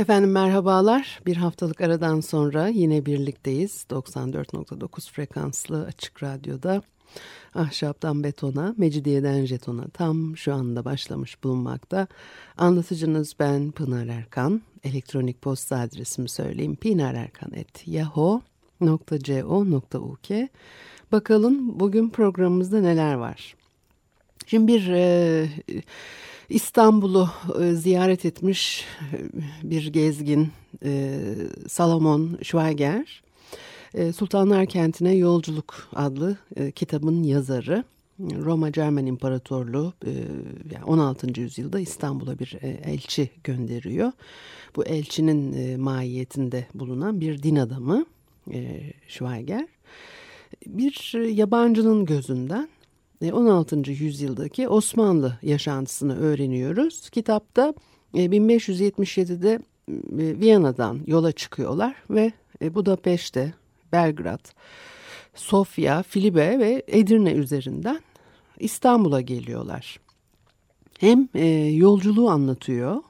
Efendim merhabalar. Bir haftalık aradan sonra yine birlikteyiz. 94.9 frekanslı açık radyoda. Ahşaptan betona, mecidiyeden jetona tam şu anda başlamış bulunmakta. Anlatıcınız ben Pınar Erkan. Elektronik posta adresimi söyleyeyim. pinarerkan.yahoo.co.uk Bakalım bugün programımızda neler var. Şimdi bir e, İstanbul'u e, ziyaret etmiş e, bir gezgin e, Salomon Schweiger, Sultanlar Kenti'ne Yolculuk adlı e, kitabın yazarı. Roma Cermen İmparatorluğu e, yani 16. yüzyılda İstanbul'a bir elçi gönderiyor. Bu elçinin mahiyetinde bulunan bir din adamı Schweiger. Bir yabancının gözünden 16. E, yüzyıldaki Osmanlı yaşantısını öğreniyoruz. Kitapta 1577'de e, Viyana'dan yola çıkıyorlar ve Budapeşte, Belgrad, Sofya, Filibe ve Edirne üzerinden İstanbul'a geliyorlar. Hem yolculuğu anlatıyor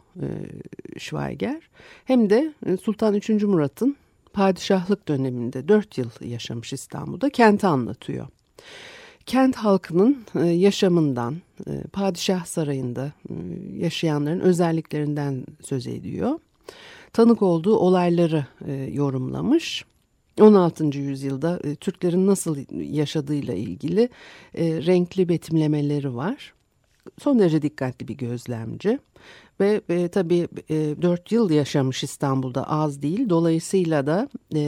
Schweiger hem de Sultan 3. Murat'ın padişahlık döneminde 4 yıl yaşamış İstanbul'da kenti anlatıyor. Kent halkının e, yaşamından, e, padişah sarayında e, yaşayanların özelliklerinden söz ediyor. Tanık olduğu olayları yorumlamış. 16. yüzyılda Türklerin nasıl yaşadığıyla ilgili renkli betimlemeleri var. Son derece dikkatli bir gözlemci ve e, tabii e, 4 yıl yaşamış İstanbul'da az değil. Dolayısıyla da e,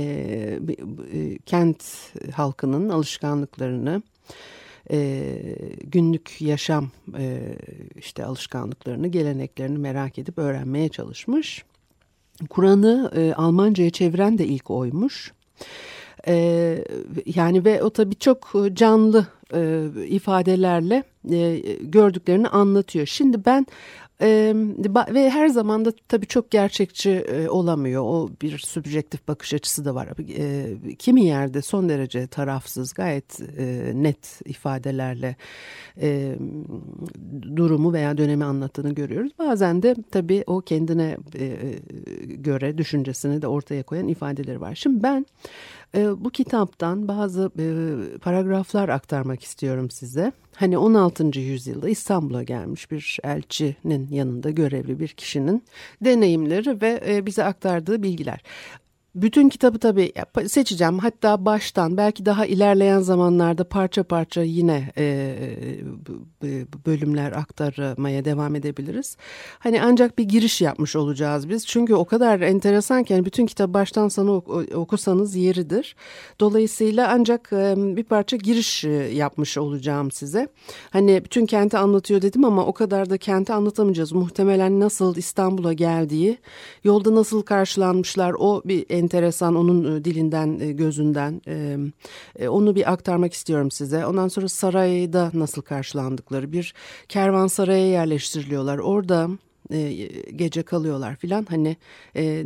e, kent halkının alışkanlıklarını, e, günlük yaşam e, işte alışkanlıklarını, geleneklerini merak edip öğrenmeye çalışmış. Kur'an'ı e, Almanca'ya çeviren de ilk oymuş. E, yani ve o tabii çok canlı e, ifadelerle e, gördüklerini anlatıyor. Şimdi ben ve her zaman da tabii çok gerçekçi e, olamıyor. O bir subjektif bakış açısı da var. E, kimi yerde son derece tarafsız, gayet net ifadelerle durumu veya dönemi anlattığını görüyoruz. Bazen de tabii o kendine göre düşüncesini de ortaya koyan ifadeleri var. Şimdi ben e, bu kitaptan bazı e, paragraflar aktarmak istiyorum size. Hani 16. yüzyılda İstanbul'a gelmiş bir elçinin yanında görevli bir kişinin deneyimleri ve e, bize aktardığı bilgiler. Bütün kitabı tabii seçeceğim. Hatta baştan belki daha ilerleyen zamanlarda parça parça yine e, bölümler aktarmaya devam edebiliriz. Hani ancak bir giriş yapmış olacağız biz. Çünkü o kadar enteresan ki yani bütün kitabı baştan sona okusanız yeridir. Dolayısıyla ancak bir parça giriş yapmış olacağım size. Hani bütün kenti anlatıyor dedim ama o kadar da kenti anlatamayacağız. Muhtemelen nasıl İstanbul'a geldiği, yolda nasıl karşılanmışlar o bir enteresan onun e, dilinden e, gözünden e, onu bir aktarmak istiyorum size. Ondan sonra sarayda nasıl karşılandıkları bir kervansaraya yerleştiriliyorlar. Orada gece kalıyorlar filan hani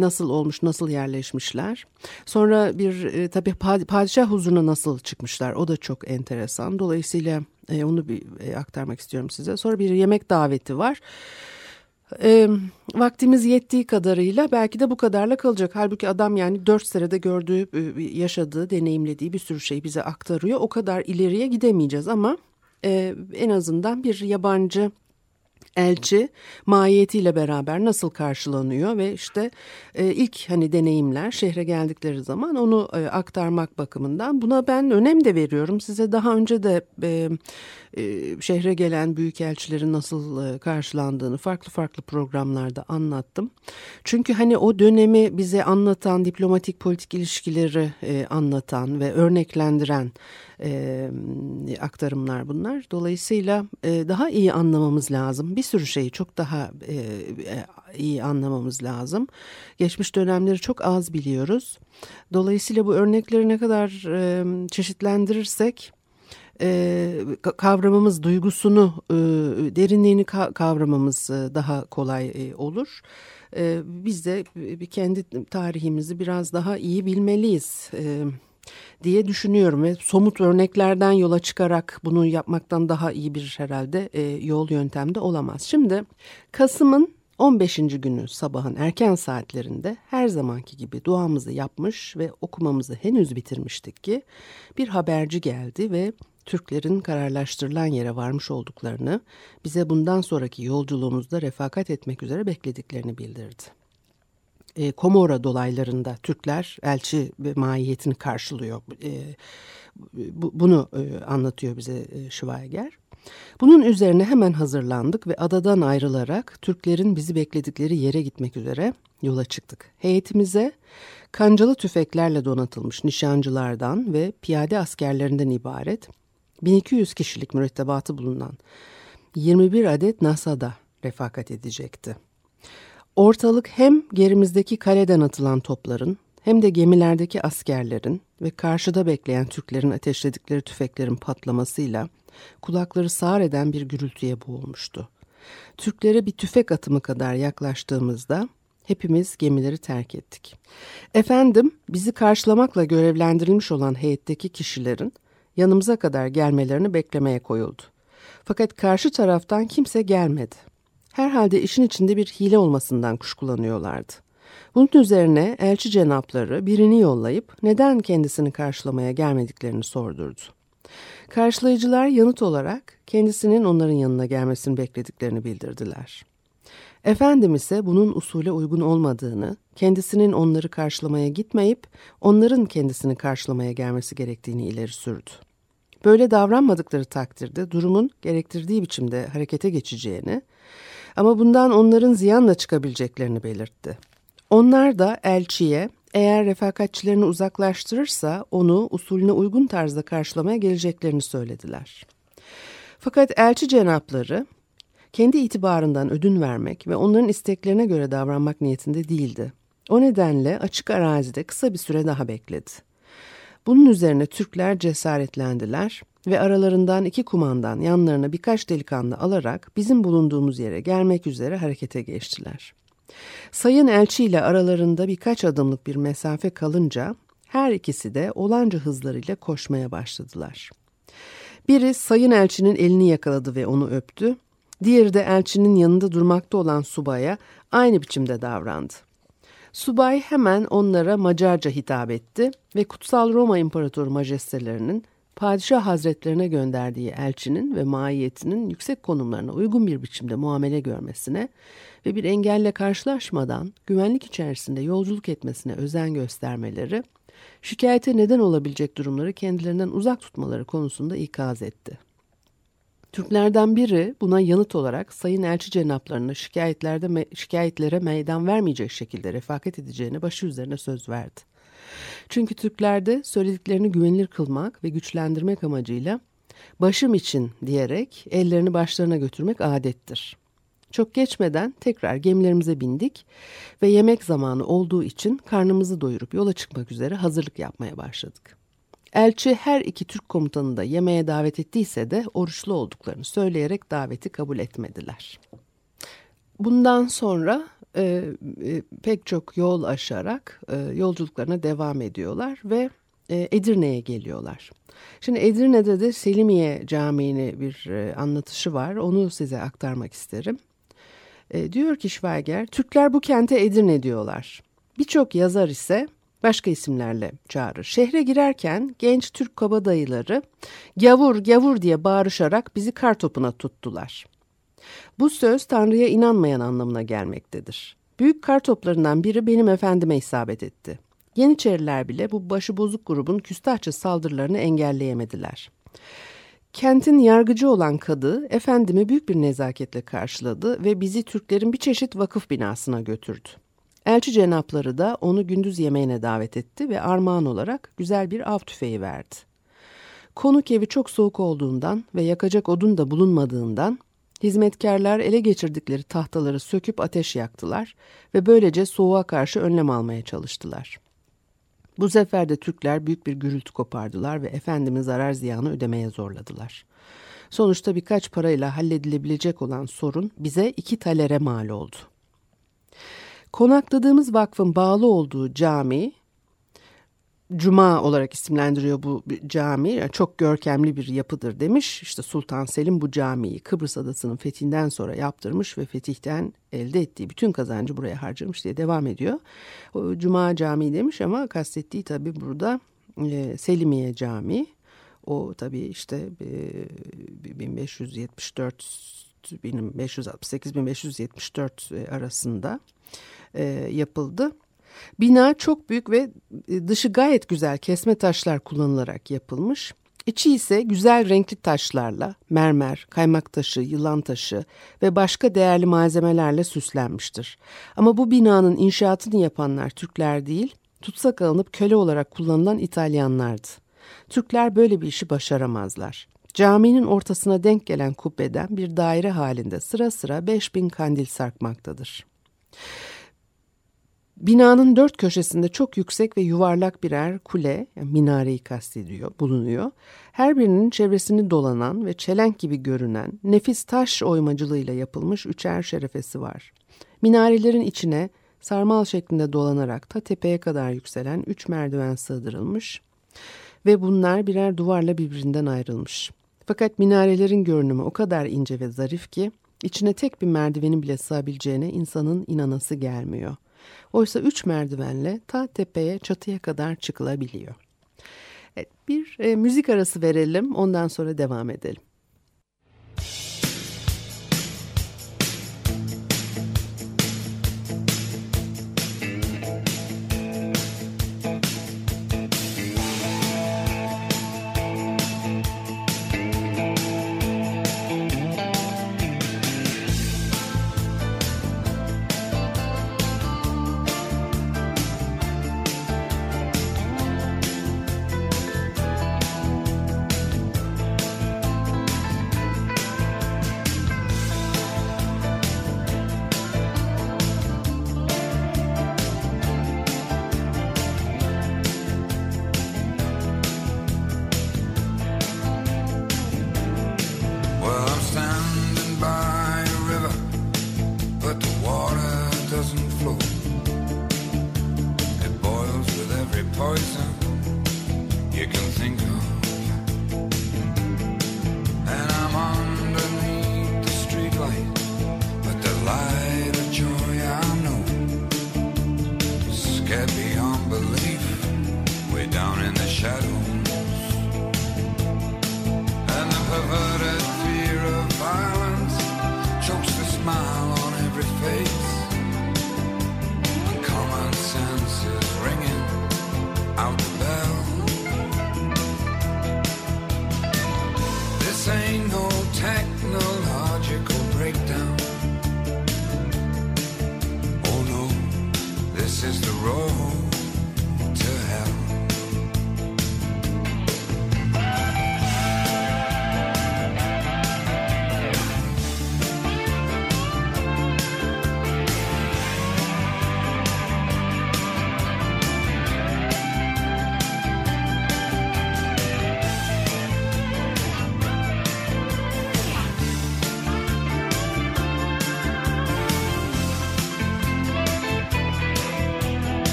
nasıl olmuş nasıl yerleşmişler. Sonra bir e, tabii padişah huzuruna nasıl çıkmışlar o da çok enteresan. Dolayısıyla onu bir aktarmak istiyorum size. Sonra bir yemek daveti var. E, vaktimiz yettiği kadarıyla belki de bu kadarla kalacak. Halbuki adam yani dört senede gördüğü, yaşadığı, deneyimlediği bir sürü şeyi bize aktarıyor. O kadar ileriye gidemeyeceğiz ama e, en azından bir yabancı elçi mahiyetiyle beraber nasıl karşılanıyor ve işte e, ilk hani deneyimler şehre geldikleri zaman onu e, aktarmak bakımından buna ben önem de veriyorum. Size daha önce de e, e, şehre gelen büyükelçilerin nasıl e, karşılandığını farklı farklı programlarda anlattım. Çünkü hani o dönemi bize anlatan diplomatik politik ilişkileri e, anlatan ve örneklendiren e, aktarımlar bunlar. Dolayısıyla e, daha iyi anlamamız lazım. Bir sürü şeyi çok daha e, iyi anlamamız lazım. Geçmiş dönemleri çok az biliyoruz. Dolayısıyla bu örnekleri ne kadar e, çeşitlendirirsek e, kavramamız duygusunu e, derinliğini kavramamız daha kolay e, olur. E, biz de kendi tarihimizi biraz daha iyi bilmeliyiz. E, diye düşünüyorum ve somut örneklerden yola çıkarak bunu yapmaktan daha iyi bir herhalde e, yol yöntemde olamaz. Şimdi Kasım'ın 15. günü sabahın erken saatlerinde her zamanki gibi duamızı yapmış ve okumamızı henüz bitirmiştik ki bir haberci geldi ve Türklerin kararlaştırılan yere varmış olduklarını, bize bundan sonraki yolculuğumuzda refakat etmek üzere beklediklerini bildirdi. E, Komora dolaylarında Türkler elçi mahiyetini karşılıyor. E, bu, bunu e, anlatıyor bize e, Schweiger. Bunun üzerine hemen hazırlandık ve adadan ayrılarak Türklerin bizi bekledikleri yere gitmek üzere yola çıktık. Heyetimize kancalı tüfeklerle donatılmış nişancılardan ve piyade askerlerinden ibaret 1200 kişilik mürettebatı bulunan 21 adet NASA'da refakat edecekti. Ortalık hem gerimizdeki kaleden atılan topların hem de gemilerdeki askerlerin ve karşıda bekleyen Türklerin ateşledikleri tüfeklerin patlamasıyla kulakları sağır eden bir gürültüye boğulmuştu. Türklere bir tüfek atımı kadar yaklaştığımızda hepimiz gemileri terk ettik. Efendim bizi karşılamakla görevlendirilmiş olan heyetteki kişilerin yanımıza kadar gelmelerini beklemeye koyuldu. Fakat karşı taraftan kimse gelmedi. Herhalde işin içinde bir hile olmasından kuşkulanıyorlardı. Bunun üzerine elçi cenapları birini yollayıp neden kendisini karşılamaya gelmediklerini sordurdu. Karşılayıcılar yanıt olarak kendisinin onların yanına gelmesini beklediklerini bildirdiler. Efendim ise bunun usule uygun olmadığını, kendisinin onları karşılamaya gitmeyip onların kendisini karşılamaya gelmesi gerektiğini ileri sürdü. Böyle davranmadıkları takdirde durumun gerektirdiği biçimde harekete geçeceğini ama bundan onların ziyanla çıkabileceklerini belirtti. Onlar da elçiye eğer refakatçilerini uzaklaştırırsa onu usulüne uygun tarzda karşılamaya geleceklerini söylediler. Fakat elçi cenapları kendi itibarından ödün vermek ve onların isteklerine göre davranmak niyetinde değildi. O nedenle açık arazide kısa bir süre daha bekledi. Bunun üzerine Türkler cesaretlendiler ve aralarından iki kumandan yanlarına birkaç delikanlı alarak bizim bulunduğumuz yere gelmek üzere harekete geçtiler. Sayın elçi ile aralarında birkaç adımlık bir mesafe kalınca her ikisi de olanca hızlarıyla koşmaya başladılar. Biri sayın elçinin elini yakaladı ve onu öptü. Diğeri de elçinin yanında durmakta olan subaya aynı biçimde davrandı. Subay hemen onlara Macarca hitap etti ve Kutsal Roma İmparatoru majestelerinin padişah hazretlerine gönderdiği elçinin ve mahiyetinin yüksek konumlarına uygun bir biçimde muamele görmesine ve bir engelle karşılaşmadan güvenlik içerisinde yolculuk etmesine özen göstermeleri, şikayete neden olabilecek durumları kendilerinden uzak tutmaları konusunda ikaz etti. Türklerden biri buna yanıt olarak Sayın Elçi cenaplarına şikayetlerde me şikayetlere meydan vermeyecek şekilde refakat edeceğini başı üzerine söz verdi. Çünkü Türklerde söylediklerini güvenilir kılmak ve güçlendirmek amacıyla başım için diyerek ellerini başlarına götürmek adettir. Çok geçmeden tekrar gemilerimize bindik ve yemek zamanı olduğu için karnımızı doyurup yola çıkmak üzere hazırlık yapmaya başladık. Elçi her iki Türk komutanını da yemeğe davet ettiyse de oruçlu olduklarını söyleyerek daveti kabul etmediler. Bundan sonra e, e, pek çok yol aşarak e, yolculuklarına devam ediyorlar ve e, Edirne'ye geliyorlar. Şimdi Edirne'de de Selimiye Camii'ni bir e, anlatışı var. Onu size aktarmak isterim. E, diyor ki Schweiger, Türkler bu kente Edirne diyorlar. Birçok yazar ise başka isimlerle çağırır. Şehre girerken genç Türk kabadayıları gavur gavur diye bağırışarak bizi kar topuna tuttular. Bu söz Tanrı'ya inanmayan anlamına gelmektedir. Büyük kar toplarından biri benim efendime isabet etti. Yeniçeriler bile bu başıbozuk grubun küstahça saldırılarını engelleyemediler. Kentin yargıcı olan kadı efendimi büyük bir nezaketle karşıladı ve bizi Türklerin bir çeşit vakıf binasına götürdü. Elçi cenapları da onu gündüz yemeğine davet etti ve armağan olarak güzel bir av tüfeği verdi. Konuk evi çok soğuk olduğundan ve yakacak odun da bulunmadığından hizmetkarlar ele geçirdikleri tahtaları söküp ateş yaktılar ve böylece soğuğa karşı önlem almaya çalıştılar. Bu sefer de Türkler büyük bir gürültü kopardılar ve efendimi zarar ziyanı ödemeye zorladılar. Sonuçta birkaç parayla halledilebilecek olan sorun bize iki talere mal oldu. Konakladığımız vakfın bağlı olduğu cami Cuma olarak isimlendiriyor bu cami. Yani çok görkemli bir yapıdır demiş. İşte Sultan Selim bu camiyi Kıbrıs Adası'nın fethinden sonra yaptırmış ve fetihten elde ettiği bütün kazancı buraya harcamış diye devam ediyor. Cuma Camii demiş ama kastettiği tabii burada e, Selimiye Camii. O tabii işte e, 1574 1568-1574 arasında e, yapıldı. Bina çok büyük ve e, dışı gayet güzel kesme taşlar kullanılarak yapılmış. İçi ise güzel renkli taşlarla, mermer, kaymak taşı, yılan taşı ve başka değerli malzemelerle süslenmiştir. Ama bu binanın inşaatını yapanlar Türkler değil, tutsak alınıp köle olarak kullanılan İtalyanlardı. Türkler böyle bir işi başaramazlar. Caminin ortasına denk gelen kubbeden bir daire halinde sıra sıra 5000 kandil sarkmaktadır. Binanın dört köşesinde çok yüksek ve yuvarlak birer kule, yani minareyi kastediyor, bulunuyor. Her birinin çevresini dolanan ve çelenk gibi görünen nefis taş oymacılığıyla yapılmış üçer şerefesi var. Minarelerin içine sarmal şeklinde dolanarak ta tepeye kadar yükselen üç merdiven sığdırılmış ve bunlar birer duvarla birbirinden ayrılmış. Fakat minarelerin görünümü o kadar ince ve zarif ki içine tek bir merdivenin bile sığabileceğine insanın inanası gelmiyor.'' Oysa üç merdivenle ta tepeye çatıya kadar çıkılabiliyor. Evet, bir e, müzik arası verelim ondan sonra devam edelim.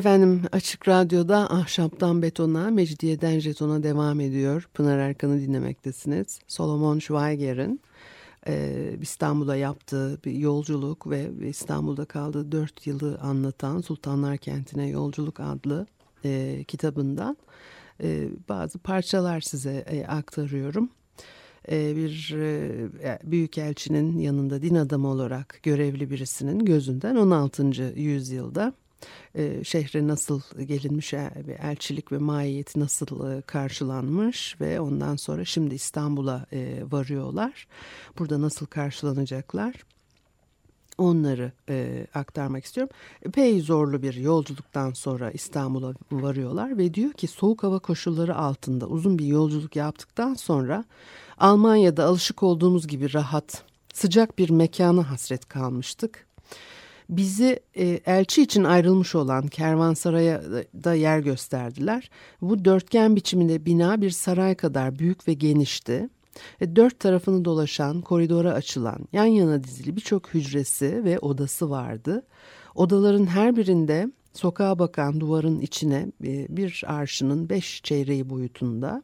Efendim Açık Radyo'da Ahşaptan Betona, Mecidiyeden Jeton'a devam ediyor. Pınar Erkan'ı dinlemektesiniz. Solomon Schweiger'in e, İstanbul'a yaptığı bir yolculuk ve İstanbul'da kaldığı dört yılı anlatan Sultanlar Kenti'ne Yolculuk adlı e, kitabından e, bazı parçalar size e, aktarıyorum. E, bir e, büyükelçinin yanında din adamı olarak görevli birisinin gözünden 16. yüzyılda e, şehre nasıl gelinmiş, e, elçilik ve mahiyeti nasıl e, karşılanmış ve ondan sonra şimdi İstanbul'a e, varıyorlar. Burada nasıl karşılanacaklar? Onları e, aktarmak istiyorum. Epey zorlu bir yolculuktan sonra İstanbul'a varıyorlar ve diyor ki soğuk hava koşulları altında uzun bir yolculuk yaptıktan sonra Almanya'da alışık olduğumuz gibi rahat, sıcak bir mekana hasret kalmıştık bizi e, elçi için ayrılmış olan kervansaraya da yer gösterdiler. Bu dörtgen biçiminde bina bir saray kadar büyük ve genişti. E, dört tarafını dolaşan, koridora açılan, yan yana dizili birçok hücresi ve odası vardı. Odaların her birinde sokağa bakan duvarın içine e, bir arşının beş çeyreği boyutunda,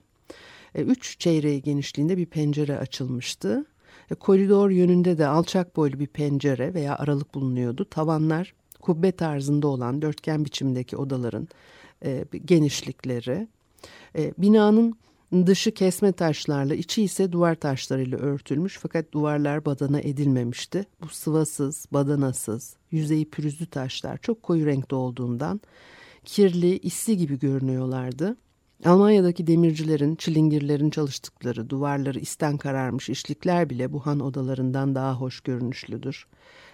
e, üç çeyreği genişliğinde bir pencere açılmıştı. E, koridor yönünde de alçak boylu bir pencere veya aralık bulunuyordu. Tavanlar kubbe tarzında olan dörtgen biçimdeki odaların e, genişlikleri. E, binanın dışı kesme taşlarla, içi ise duvar taşlarıyla örtülmüş fakat duvarlar badana edilmemişti. Bu sıvasız, badanasız, yüzeyi pürüzlü taşlar çok koyu renkte olduğundan kirli, isli gibi görünüyorlardı. Almanya'daki demircilerin, çilingirlerin çalıştıkları duvarları isten kararmış işlikler bile bu han odalarından daha hoş görünüşlüdür.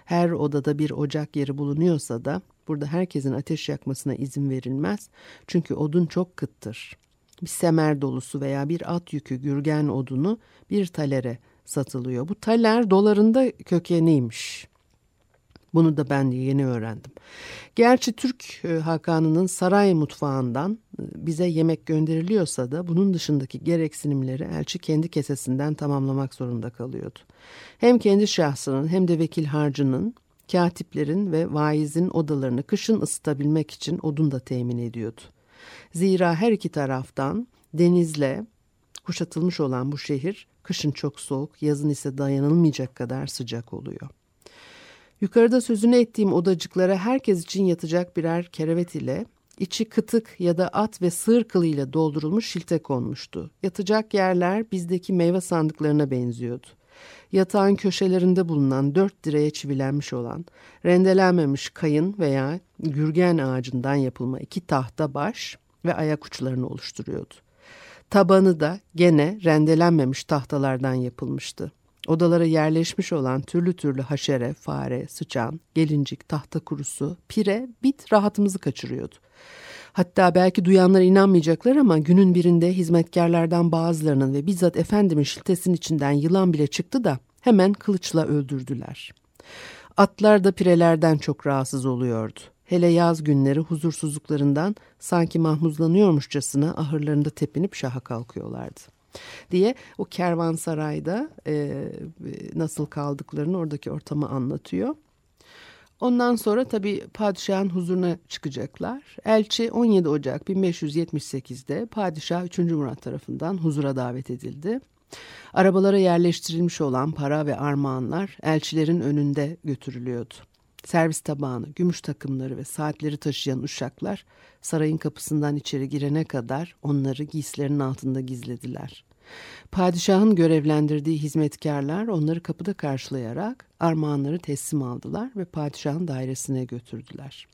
Her odada bir ocak yeri bulunuyorsa da burada herkesin ateş yakmasına izin verilmez çünkü odun çok kıttır. Bir semer dolusu veya bir at yükü gürgen odunu bir talere satılıyor. Bu taler dolarında kökeniymiş. Bunu da ben yeni öğrendim. Gerçi Türk e, Hakanı'nın saray mutfağından e, bize yemek gönderiliyorsa da bunun dışındaki gereksinimleri elçi kendi kesesinden tamamlamak zorunda kalıyordu. Hem kendi şahsının hem de vekil harcının, katiplerin ve vaizin odalarını kışın ısıtabilmek için odun da temin ediyordu. Zira her iki taraftan denizle kuşatılmış olan bu şehir kışın çok soğuk, yazın ise dayanılmayacak kadar sıcak oluyor. Yukarıda sözünü ettiğim odacıklara herkes için yatacak birer kerevet ile içi kıtık ya da at ve sığır kılıyla doldurulmuş şilte konmuştu. Yatacak yerler bizdeki meyve sandıklarına benziyordu. Yatağın köşelerinde bulunan dört direğe çivilenmiş olan, rendelenmemiş kayın veya gürgen ağacından yapılma iki tahta baş ve ayak uçlarını oluşturuyordu. Tabanı da gene rendelenmemiş tahtalardan yapılmıştı. Odalara yerleşmiş olan türlü türlü haşere, fare, sıçan, gelincik, tahta kurusu, pire, bit rahatımızı kaçırıyordu. Hatta belki duyanlar inanmayacaklar ama günün birinde hizmetkarlardan bazılarının ve bizzat efendimin şiltesinin içinden yılan bile çıktı da hemen kılıçla öldürdüler. Atlar da pirelerden çok rahatsız oluyordu. Hele yaz günleri huzursuzluklarından sanki mahmuzlanıyormuşçasına ahırlarında tepinip şaha kalkıyorlardı diye o kervansarayda e, nasıl kaldıklarını oradaki ortamı anlatıyor. Ondan sonra tabii padişahın huzuruna çıkacaklar. Elçi 17 Ocak 1578'de padişah 3. Murat tarafından huzura davet edildi. Arabalara yerleştirilmiş olan para ve armağanlar elçilerin önünde götürülüyordu. Servis tabağını, gümüş takımları ve saatleri taşıyan uşaklar sarayın kapısından içeri girene kadar onları giysilerinin altında gizlediler. Padişahın görevlendirdiği hizmetkarlar onları kapıda karşılayarak armağanları teslim aldılar ve padişahın dairesine götürdüler.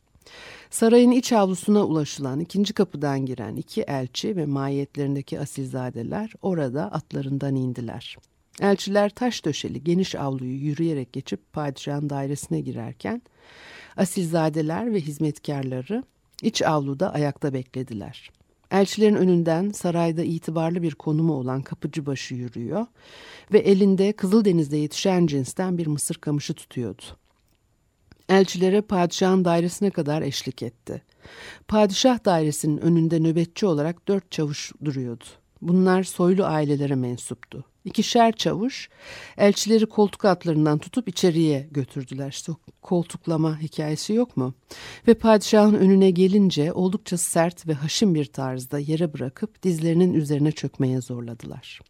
Sarayın iç avlusuna ulaşılan ikinci kapıdan giren iki elçi ve mahiyetlerindeki asilzadeler orada atlarından indiler. Elçiler taş döşeli geniş avluyu yürüyerek geçip padişahın dairesine girerken asilzadeler ve hizmetkarları iç avluda ayakta beklediler. Elçilerin önünden sarayda itibarlı bir konumu olan kapıcıbaşı yürüyor ve elinde Kızıldeniz'de yetişen cinsten bir mısır kamışı tutuyordu. Elçilere padişahın dairesine kadar eşlik etti. Padişah dairesinin önünde nöbetçi olarak dört çavuş duruyordu. Bunlar soylu ailelere mensuptu. İkişer çavuş elçileri koltuk altlarından tutup içeriye götürdüler. İşte koltuklama hikayesi yok mu? Ve padişahın önüne gelince oldukça sert ve haşim bir tarzda yere bırakıp dizlerinin üzerine çökmeye zorladılar.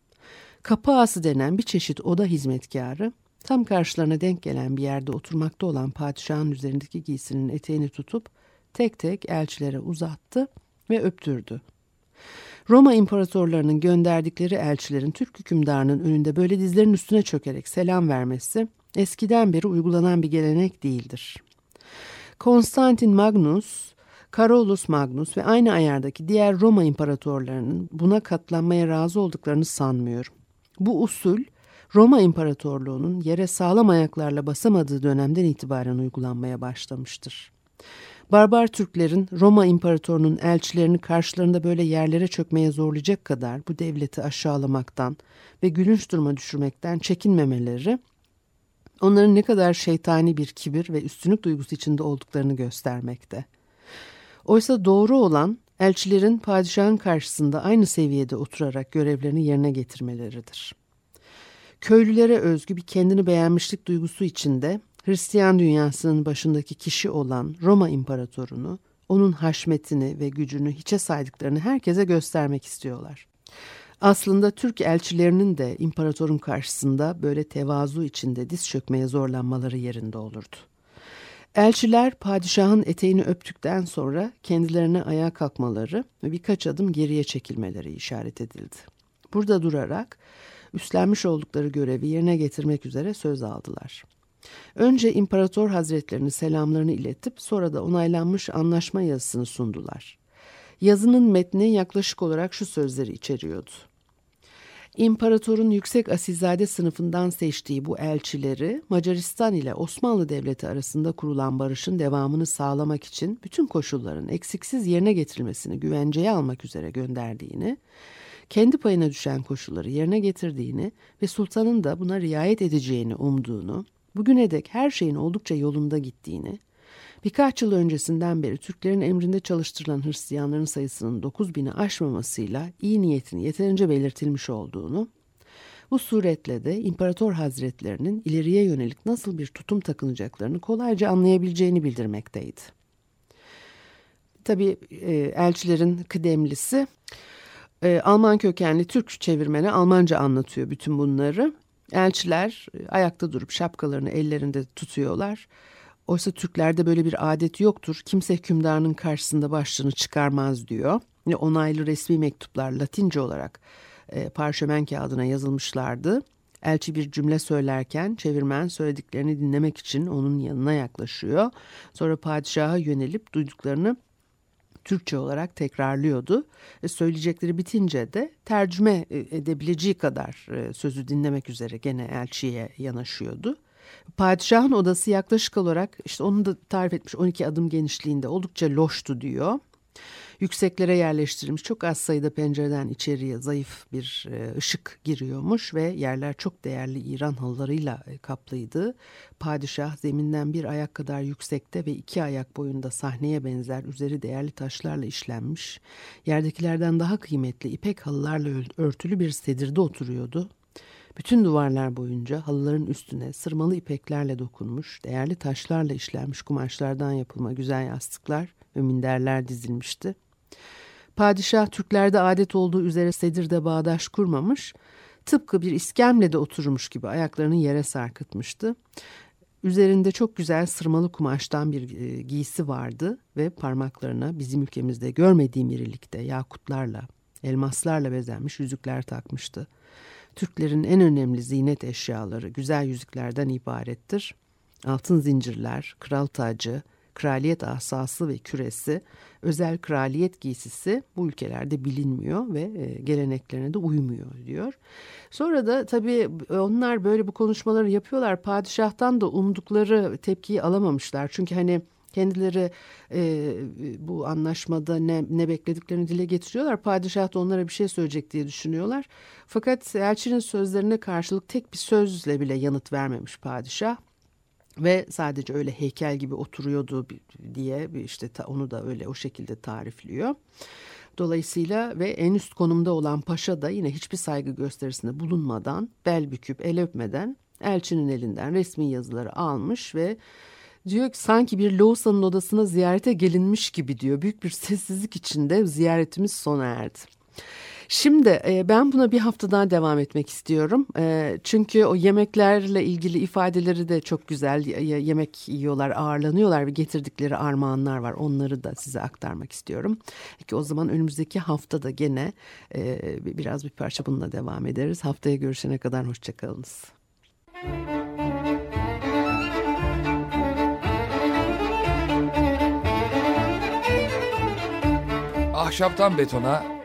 Kapı ağası denen bir çeşit oda hizmetkarı tam karşılarına denk gelen bir yerde oturmakta olan padişahın üzerindeki giysinin eteğini tutup tek tek elçilere uzattı ve öptürdü. Roma imparatorlarının gönderdikleri elçilerin Türk hükümdarının önünde böyle dizlerin üstüne çökerek selam vermesi eskiden beri uygulanan bir gelenek değildir. Konstantin Magnus, Carolus Magnus ve aynı ayardaki diğer Roma imparatorlarının buna katlanmaya razı olduklarını sanmıyorum. Bu usul Roma İmparatorluğu'nun yere sağlam ayaklarla basamadığı dönemden itibaren uygulanmaya başlamıştır. Barbar Türklerin Roma İmparatorluğu'nun elçilerini karşılarında böyle yerlere çökmeye zorlayacak kadar bu devleti aşağılamaktan ve gülünç duruma düşürmekten çekinmemeleri onların ne kadar şeytani bir kibir ve üstünlük duygusu içinde olduklarını göstermekte. Oysa doğru olan elçilerin padişahın karşısında aynı seviyede oturarak görevlerini yerine getirmeleridir. Köylülere özgü bir kendini beğenmişlik duygusu içinde Hristiyan dünyasının başındaki kişi olan Roma imparatorunu, onun haşmetini ve gücünü hiçe saydıklarını herkese göstermek istiyorlar. Aslında Türk elçilerinin de imparatorun karşısında böyle tevazu içinde diz çökmeye zorlanmaları yerinde olurdu. Elçiler padişahın eteğini öptükten sonra kendilerine ayağa kalkmaları ve birkaç adım geriye çekilmeleri işaret edildi. Burada durarak üstlenmiş oldukları görevi yerine getirmek üzere söz aldılar. Önce İmparator Hazretlerinin selamlarını iletip sonra da onaylanmış anlaşma yazısını sundular. Yazının metni yaklaşık olarak şu sözleri içeriyordu. İmparatorun yüksek asilzade sınıfından seçtiği bu elçileri Macaristan ile Osmanlı Devleti arasında kurulan barışın devamını sağlamak için bütün koşulların eksiksiz yerine getirilmesini güvenceye almak üzere gönderdiğini, kendi payına düşen koşulları yerine getirdiğini ve sultanın da buna riayet edeceğini umduğunu, bugüne dek her şeyin oldukça yolunda gittiğini, birkaç yıl öncesinden beri Türklerin emrinde çalıştırılan Hristiyanların sayısının 9 bini aşmamasıyla iyi niyetini yeterince belirtilmiş olduğunu, bu suretle de İmparator Hazretlerinin ileriye yönelik nasıl bir tutum takınacaklarını kolayca anlayabileceğini bildirmekteydi. Tabii e, elçilerin kıdemlisi e, Alman kökenli Türk çevirmeni Almanca anlatıyor bütün bunları. Elçiler e, ayakta durup şapkalarını ellerinde tutuyorlar. Oysa Türklerde böyle bir adet yoktur. Kimse hükümdarının karşısında başlığını çıkarmaz diyor. Ve onaylı resmi mektuplar Latince olarak e, parşömen kağıdına yazılmışlardı. Elçi bir cümle söylerken çevirmen söylediklerini dinlemek için onun yanına yaklaşıyor. Sonra padişaha yönelip duyduklarını Türkçe olarak tekrarlıyordu. E, söyleyecekleri bitince de tercüme e, edebileceği kadar e, sözü dinlemek üzere gene elçiye yanaşıyordu. Padişahın odası yaklaşık olarak işte onu da tarif etmiş 12 adım genişliğinde oldukça loştu diyor yükseklere yerleştirilmiş çok az sayıda pencereden içeriye zayıf bir e, ışık giriyormuş ve yerler çok değerli İran halılarıyla e, kaplıydı. Padişah zeminden bir ayak kadar yüksekte ve iki ayak boyunda sahneye benzer üzeri değerli taşlarla işlenmiş, yerdekilerden daha kıymetli ipek halılarla örtülü bir sedirde oturuyordu. Bütün duvarlar boyunca halıların üstüne sırmalı ipeklerle dokunmuş, değerli taşlarla işlenmiş kumaşlardan yapılma güzel yastıklar ve minderler dizilmişti. Padişah Türklerde adet olduğu üzere sedirde bağdaş kurmamış, tıpkı bir iskemlede oturmuş gibi ayaklarını yere sarkıtmıştı. Üzerinde çok güzel sırmalı kumaştan bir e, giysi vardı ve parmaklarına bizim ülkemizde görmediğim irilikte yakutlarla, elmaslarla bezenmiş yüzükler takmıştı. Türklerin en önemli zinet eşyaları güzel yüzüklerden ibarettir. Altın zincirler, kral tacı, kraliyet asası ve küresi, özel kraliyet giysisi bu ülkelerde bilinmiyor ve e, geleneklerine de uymuyor diyor. Sonra da tabii onlar böyle bu konuşmaları yapıyorlar. Padişahtan da umdukları tepkiyi alamamışlar. Çünkü hani kendileri e, bu anlaşmada ne, ne beklediklerini dile getiriyorlar. Padişah da onlara bir şey söyleyecek diye düşünüyorlar. Fakat elçinin sözlerine karşılık tek bir sözle bile yanıt vermemiş padişah ve sadece öyle heykel gibi oturuyordu diye işte onu da öyle o şekilde tarifliyor. Dolayısıyla ve en üst konumda olan paşa da yine hiçbir saygı gösterisinde bulunmadan, bel büküp el öpmeden elçinin elinden resmi yazıları almış ve diyor ki sanki bir Loğusa'nın odasına ziyarete gelinmiş gibi diyor. Büyük bir sessizlik içinde ziyaretimiz sona erdi. Şimdi e, ben buna bir hafta daha devam etmek istiyorum. E, çünkü o yemeklerle ilgili ifadeleri de çok güzel. Yemek yiyorlar, ağırlanıyorlar ve getirdikleri armağanlar var. Onları da size aktarmak istiyorum. Peki o zaman önümüzdeki hafta da gene e, biraz bir parça bununla devam ederiz. Haftaya görüşene kadar hoşçakalınız. Ahşaptan betona,